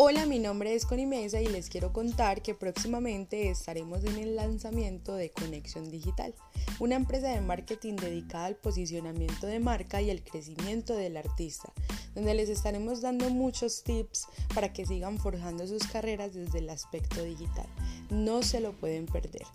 Hola, mi nombre es Connie Mesa y les quiero contar que próximamente estaremos en el lanzamiento de Conexión Digital, una empresa de marketing dedicada al posicionamiento de marca y el crecimiento del artista, donde les estaremos dando muchos tips para que sigan forjando sus carreras desde el aspecto digital. No se lo pueden perder.